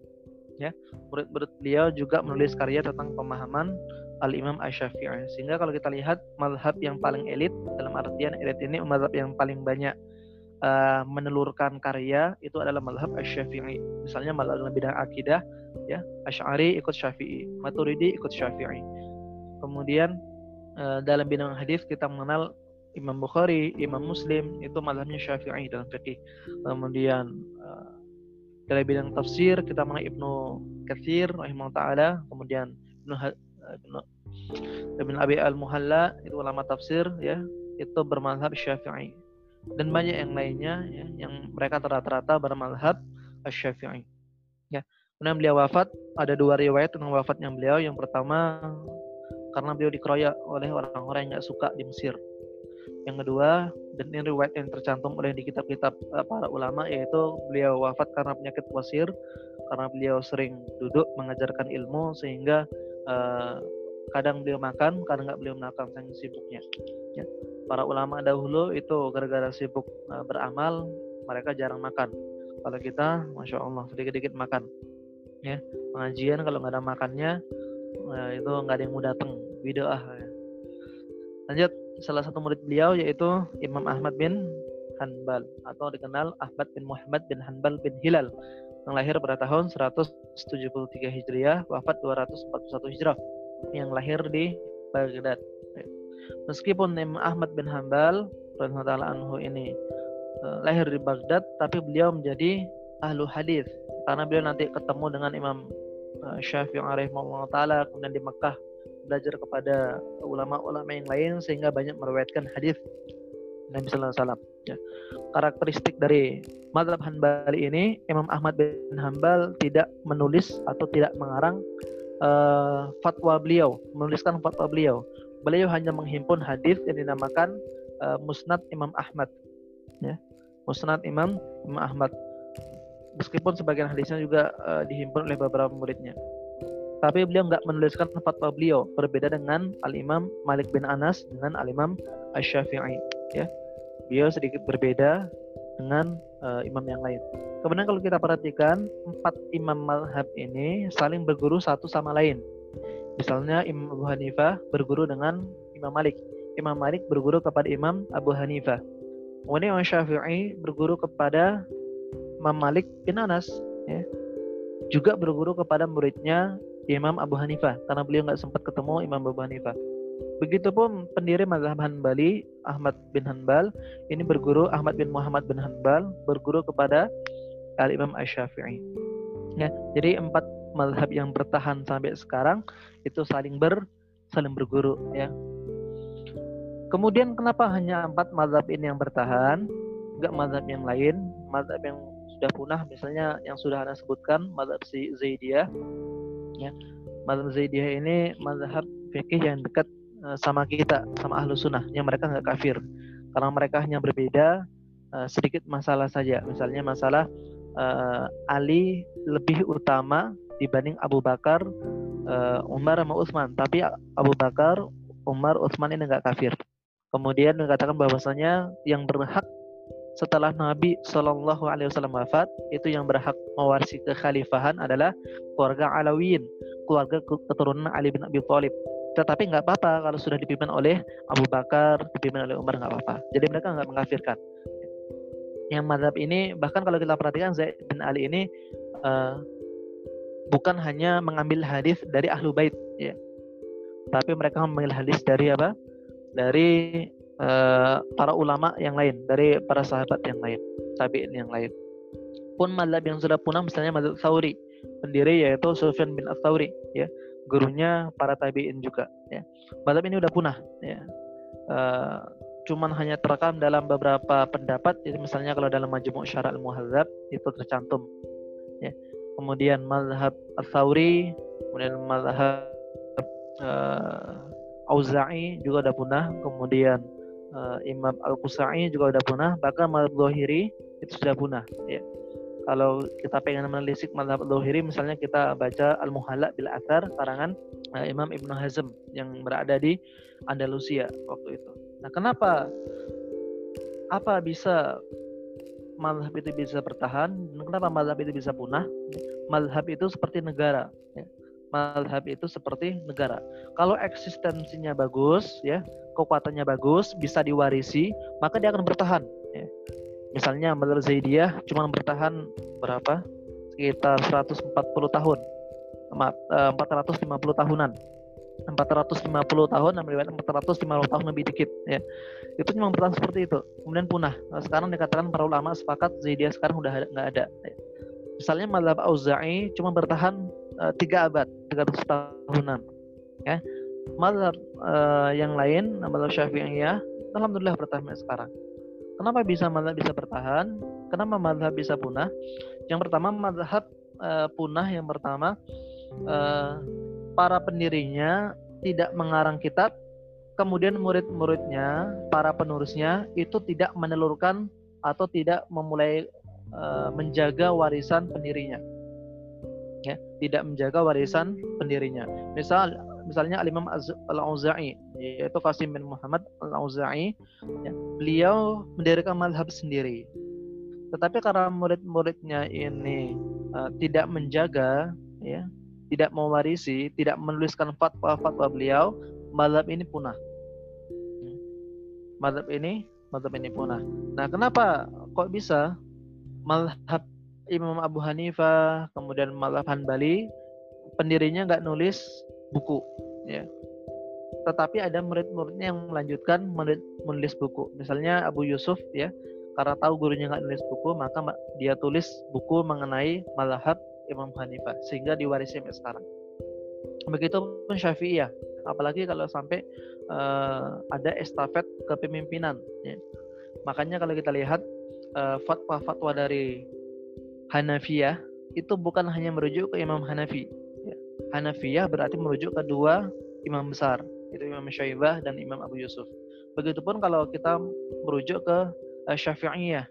ya murid-murid beliau juga menulis karya tentang pemahaman Al-Imam Asy-Syafi'i. Sehingga kalau kita lihat mazhab yang paling elit dalam artian elit ini mazhab yang paling banyak uh, menelurkan karya itu adalah mazhab Asy-Syafi'i. Misalnya mazhab dalam bidang akidah ya, Asy'ari ikut Syafi'i, Maturidi ikut Syafi'i. Kemudian uh, dalam bidang hadis kita mengenal Imam Bukhari, Imam Muslim itu mazhabnya Syafi'i dalam fikih. Kemudian uh, dalam bidang tafsir kita mengenal Ibnu Katsir rahimahullah taala, kemudian Ibnu Ibn Abi Al-Muhalla itu ulama tafsir ya, itu bermazhab Syafi'i. Dan banyak yang lainnya ya, yang mereka rata-rata bermazhab Syafi'i. Ya. Kemudian beliau wafat, ada dua riwayat tentang wafatnya beliau. Yang pertama karena beliau dikeroyok oleh orang-orang yang nggak suka di Mesir. Yang kedua, dan ini riwayat yang tercantum oleh di kitab-kitab uh, para ulama yaitu beliau wafat karena penyakit wasir karena beliau sering duduk mengajarkan ilmu sehingga uh, kadang beliau makan, kadang nggak beliau makan saking sibuknya. Ya. Para ulama dahulu itu gara-gara sibuk uh, beramal mereka jarang makan. Kalau kita, masya Allah sedikit-sedikit makan. Ya, pengajian kalau nggak ada makannya nah, itu nggak ada yang mau datang bid'ah lanjut salah satu murid beliau yaitu Imam Ahmad bin Hanbal atau dikenal Ahmad bin Muhammad bin Hanbal bin Hilal yang lahir pada tahun 173 Hijriah, wafat 241 Hijrah, yang lahir di Baghdad. Meskipun Imam Ahmad bin Hanbal radhiyallahu anhu ini uh, lahir di Baghdad, tapi beliau menjadi ahlu hadis karena beliau nanti ketemu dengan Imam uh, Syafi'i rahimahullah taala kemudian di Mekah belajar kepada ulama-ulama yang lain sehingga banyak meriwayatkan hadis Nabi Sallallahu. Ya. Karakteristik dari Madhab Hanbali ini, Imam Ahmad bin Hanbal tidak menulis atau tidak mengarang uh, fatwa beliau, menuliskan fatwa beliau. Beliau hanya menghimpun hadis yang dinamakan uh, Musnad Imam Ahmad. Ya. Musnad Imam Imam Ahmad. Meskipun sebagian hadisnya juga uh, dihimpun oleh beberapa muridnya tapi beliau nggak menuliskan fatwa beliau berbeda dengan al Imam Malik bin Anas dengan al Imam Asy-Syafi'i ya. Beliau sedikit berbeda dengan uh, imam yang lain. Kemudian kalau kita perhatikan empat imam madhab ini saling berguru satu sama lain. Misalnya Imam Abu Hanifah berguru dengan Imam Malik. Imam Malik berguru kepada Imam Abu Hanifah. Kemudian Imam Syafi'i berguru kepada Imam Malik bin Anas ya. Juga berguru kepada muridnya Imam Abu Hanifah karena beliau nggak sempat ketemu Imam Abu Hanifah. Begitupun pendiri mazhab Hanbali Ahmad bin Hanbal ini berguru Ahmad bin Muhammad bin Hanbal berguru kepada Al Imam Asy-Syafi'i. Ya, jadi empat mazhab yang bertahan sampai sekarang itu saling ber saling berguru ya. Kemudian kenapa hanya empat mazhab ini yang bertahan, enggak mazhab yang lain, mazhab yang sudah punah misalnya yang sudah anda sebutkan mazhab si Zaidiyah ya mazhab Zaidiyah ini mazhab fikih yang dekat sama kita sama ahlu sunnah yang mereka nggak kafir. Karena mereka hanya berbeda uh, sedikit masalah saja. Misalnya masalah uh, Ali lebih utama dibanding Abu Bakar uh, Umar sama Utsman. Tapi Abu Bakar Umar Utsman ini nggak kafir. Kemudian mengatakan bahwasanya yang berhak setelah Nabi Shallallahu Alaihi Wasallam wafat, itu yang berhak mewarisi kekhalifahan adalah keluarga Alawiyin, keluarga keturunan Ali bin Abi Thalib. Tetapi nggak apa-apa kalau sudah dipimpin oleh Abu Bakar, dipimpin oleh Umar nggak apa-apa. Jadi mereka nggak mengkafirkan. Yang madhab ini bahkan kalau kita perhatikan Zaid bin Ali ini uh, bukan hanya mengambil hadis dari ahlu bait, ya, tapi mereka mengambil hadis dari apa? Dari uh, para ulama yang lain dari para sahabat yang lain tabiin yang lain pun madhab yang sudah punah misalnya madhab Thawri pendiri yaitu Sufyan bin Ats-Tsauri ya gurunya para tabiin juga ya madhab ini udah punah ya uh, cuman hanya terekam dalam beberapa pendapat jadi misalnya kalau dalam Majmu' Syara' al-Muhadzab itu tercantum ya kemudian madhab Ats-Tsauri kemudian madhab uh, Auza'i juga udah punah kemudian uh, Imam Al-Qusai juga sudah punah, bahkan Madhab Lohiri itu sudah punah. Ya. Kalau kita pengen menelisik Madhab Lohiri, misalnya kita baca Al-Muhalla bil Athar karangan uh, Imam Ibnu Hazm yang berada di Andalusia waktu itu. Nah, kenapa apa bisa madhab itu bisa bertahan? Kenapa madhab itu bisa punah? Madhab itu seperti negara. Ya madhab itu seperti negara. Kalau eksistensinya bagus, ya kekuatannya bagus, bisa diwarisi, maka dia akan bertahan. Ya. Misalnya madhab Zaidiyah cuma bertahan berapa? Sekitar 140 tahun, 450 eh, tahunan. 450 tahun, riwayat 450 tahun lebih dikit ya. Itu cuma bertahan seperti itu. Kemudian punah. Nah, sekarang dikatakan para ulama sepakat Zaidiyah sekarang udah nggak ada. Ya. Misalnya madhab Auza'i cuma bertahan uh, tiga abad, 300 tahunan. Ya. Madhab uh, yang lain, madhab Syafi'iyah, alhamdulillah bertahan sekarang. Kenapa bisa madhab bisa bertahan? Kenapa madhab bisa punah? Yang pertama madhab uh, punah yang pertama uh, para pendirinya tidak mengarang kitab, kemudian murid-muridnya, para penerusnya itu tidak menelurkan atau tidak memulai uh, menjaga warisan pendirinya ya tidak menjaga warisan pendirinya misal misalnya Al Imam Al-Auza'i yaitu Qasim bin Muhammad Al-Auza'i ya, beliau mendirikan madhab sendiri tetapi karena murid-muridnya ini uh, tidak menjaga ya tidak mewarisi tidak menuliskan fatwa-fatwa beliau madhab ini punah madhab ini madhab ini punah. Nah, kenapa kok bisa madhab Imam Abu Hanifah, kemudian madhab Hanbali, pendirinya nggak nulis buku, ya. Tetapi ada murid-muridnya yang melanjutkan menulis buku. Misalnya Abu Yusuf, ya, karena tahu gurunya nggak nulis buku, maka dia tulis buku mengenai madhab Imam Hanifah, sehingga diwarisi sampai sekarang. Begitu pun Syafi'iyah, apalagi kalau sampai uh, ada estafet kepemimpinan. Ya. Makanya kalau kita lihat uh, fatwa-fatwa dari Hanafiyah itu bukan hanya merujuk ke Imam Hanafi. Ya. Hanafiyah berarti merujuk ke dua imam besar, itu Imam Syaibah dan Imam Abu Yusuf. Begitupun kalau kita merujuk ke uh, Syafi'iyah,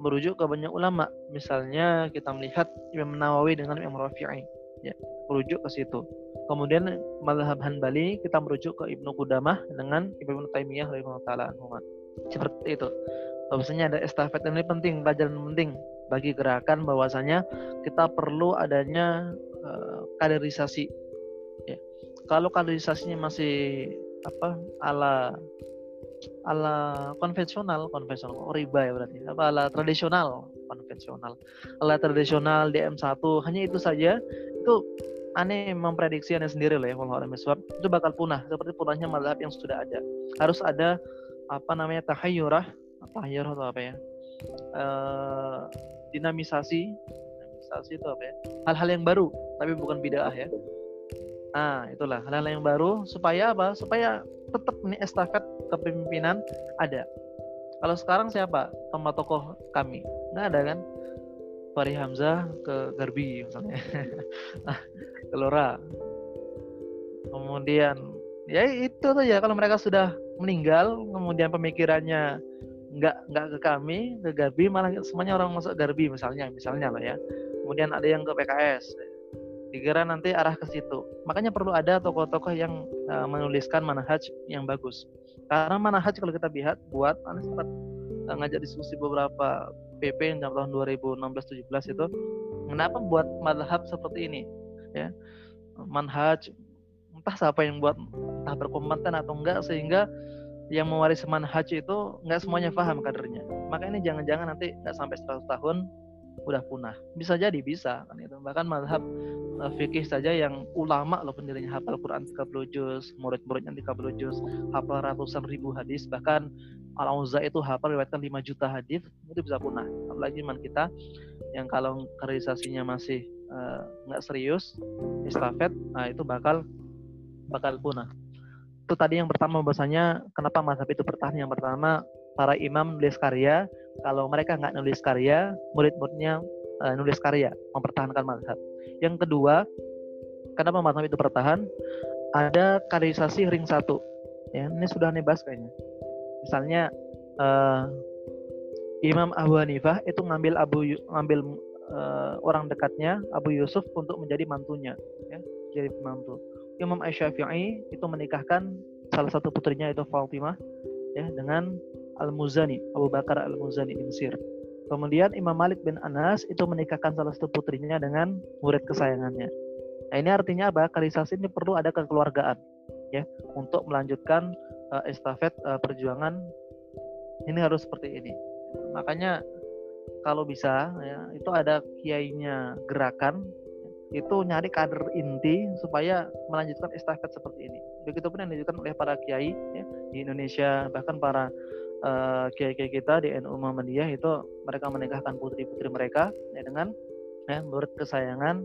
merujuk ke banyak ulama. Misalnya kita melihat Imam Nawawi dengan Imam Rafi'i, ya, merujuk ke situ. Kemudian mazhab Hanbali kita merujuk ke Ibnu Qudamah dengan Ibnu Taimiyah rahimahullah taala Seperti itu. Bahwasanya ada estafet ini penting, pelajaran penting bagi gerakan bahwasanya kita perlu adanya uh, kaderisasi. Ya. Kalau kaderisasinya masih apa ala ala konvensional, konvensional oh, riba ya berarti. Apa ala tradisional, konvensional. Ala tradisional DM1 hanya itu saja itu aneh memprediksi aneh sendiri loh ya kalau itu bakal punah seperti punahnya mazhab yang sudah ada harus ada apa namanya tahayyurah tahayyur atau apa ya uh, dinamisasi dinamisasi itu apa ya hal-hal yang baru tapi bukan bid'ah ya nah itulah hal-hal yang baru supaya apa? Supaya tetap ini estafet kepemimpinan ada. Kalau sekarang siapa? Tokoh tokoh kami? Nggak ada kan? Fahri Hamzah ke Garbi misalnya. *laughs* Gelora kemudian ya itu tuh ya kalau mereka sudah meninggal kemudian pemikirannya nggak nggak ke kami ke Garbi malah semuanya orang masuk Garbi misalnya misalnya lah ya. Kemudian ada yang ke PKS dikira nanti arah ke situ. Makanya perlu ada tokoh-tokoh yang uh, menuliskan manhaj yang bagus. Karena manhaj kalau kita lihat buat anda sempat uh, ngajak diskusi beberapa PP yang tahun 2016-17 itu kenapa buat madhab seperti ini? Ya. Manhaj entah siapa yang buat entah berkompeten atau enggak sehingga yang mewarisi manhaj itu nggak semuanya paham kadernya. Maka ini jangan-jangan nanti nggak sampai 100 tahun udah punah. Bisa jadi bisa kan itu bahkan madhab uh, fikih saja yang ulama loh pendirinya hafal Quran 30 juz murid-muridnya 30 juz hafal ratusan ribu hadis bahkan al auza itu hafal riwayatkan 5 juta hadis itu bisa punah. Apalagi man kita yang kalau karisasinya masih Eh, nggak uh, serius estafet nah itu bakal bakal punah. Itu tadi yang pertama bahasanya kenapa mazhab itu bertahan. Yang pertama para imam nulis karya kalau mereka nggak nulis karya murid-muridnya uh, nulis karya mempertahankan mazhab. Yang kedua kenapa mazhab itu bertahan? Ada kaderisasi ring satu. Ya ini sudah nebas kayaknya. Misalnya uh, Imam Abu Hanifah itu ngambil Abu ngambil uh, orang dekatnya Abu Yusuf untuk menjadi mantunya. Ya jadi mantu. Imam Asy-Syafi'i itu menikahkan salah satu putrinya itu Fatimah ya dengan Al-Muzani Abu Bakar Al-Muzani di Mesir. Kemudian Imam Malik bin Anas itu menikahkan salah satu putrinya dengan murid kesayangannya. Nah ini artinya apa? Karisasi ini perlu ada kekeluargaan ya untuk melanjutkan uh, estafet uh, perjuangan ini harus seperti ini. Makanya kalau bisa ya itu ada kiainya gerakan itu nyari kader inti supaya melanjutkan estafet seperti ini. Begitupun yang dilanjutkan oleh para kiai ya, di Indonesia bahkan para uh, kiai-kiai kita di NU Muhammadiyah itu mereka menikahkan putri-putri mereka ya, dengan ya, murid kesayangan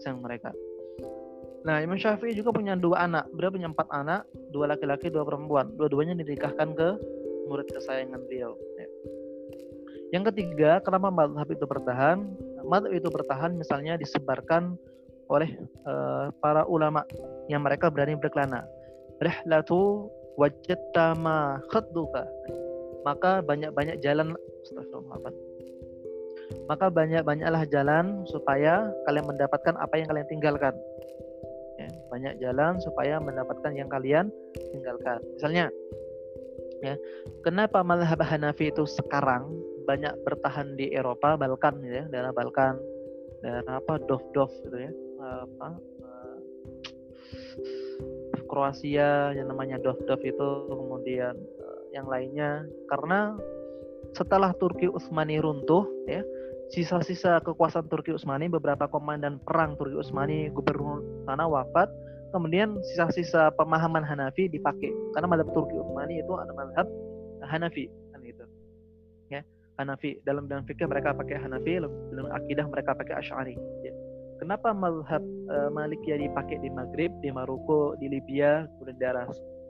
sang mereka. Nah Imam Syafi'i juga punya dua anak, beliau punya empat anak, dua laki-laki, dua perempuan. Dua-duanya dinikahkan ke murid kesayangan beliau. Ya. Yang ketiga, kenapa madhab itu bertahan? Madhab itu bertahan misalnya disebarkan oleh uh, para ulama yang mereka berani berkelana. Rihlatu wajadta ma khadduka. Maka banyak-banyak jalan maka banyak-banyaklah jalan supaya kalian mendapatkan apa yang kalian tinggalkan. Ya, banyak jalan supaya mendapatkan yang kalian tinggalkan. Misalnya, ya, kenapa mazhab Hanafi itu sekarang banyak bertahan di Eropa, Balkan ya, daerah Balkan, daerah apa? Dov-Dov gitu ya, apa? Kroasia yang namanya Dov-Dov itu, kemudian yang lainnya. Karena setelah Turki Utsmani runtuh ya sisa-sisa kekuasaan Turki Utsmani beberapa komandan perang Turki Utsmani gubernur sana wafat kemudian sisa-sisa pemahaman Hanafi dipakai. Karena madhab Turki Utsmani itu ada madhab Hanafi kan itu ya Hanafi. Dalam dalam fikih mereka pakai Hanafi dalam akidah mereka pakai Asy'ari ya. kenapa madhab uh, Malikiyah dipakai di Maghrib di Maroko di Libya kemudian daerah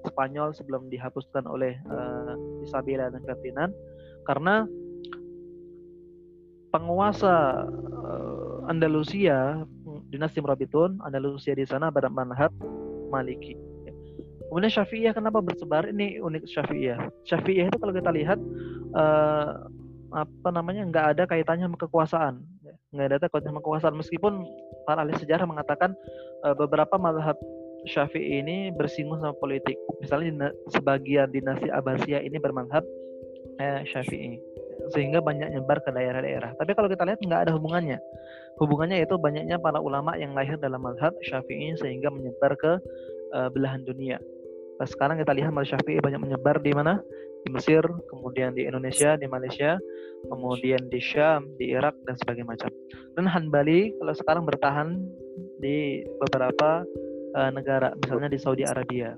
Spanyol sebelum dihapuskan oleh uh, Isabella dan Ferdinand. Karena penguasa uh, Andalusia dinasti Murabitun Andalusia di sana pada manhab Maliki. Kemudian Syafi'iyah kenapa bersebar? Ini unik Syafi'iyah. Syafi'iyah itu kalau kita lihat uh, apa namanya nggak ada kaitannya sama kekuasaan. Nggak ada kaitannya sama kekuasaan. Meskipun para ahli sejarah mengatakan uh, beberapa mazhab Syafi'i ini bersinggung sama politik misalnya sebagian dinasti Abbasiyah ini bermanhab eh, Syafi'i sehingga banyak nyebar ke daerah-daerah. Tapi kalau kita lihat nggak ada hubungannya. Hubungannya itu banyaknya para ulama yang lahir dalam mazhab Syafi'i sehingga menyebar ke uh, belahan dunia. Nah, sekarang kita lihat mazhab Syafi'i banyak menyebar di mana? Di Mesir, kemudian di Indonesia, di Malaysia, kemudian di Syam, di Irak dan sebagainya macam. Dan Hanbali kalau sekarang bertahan di beberapa uh, negara, misalnya di Saudi Arabia.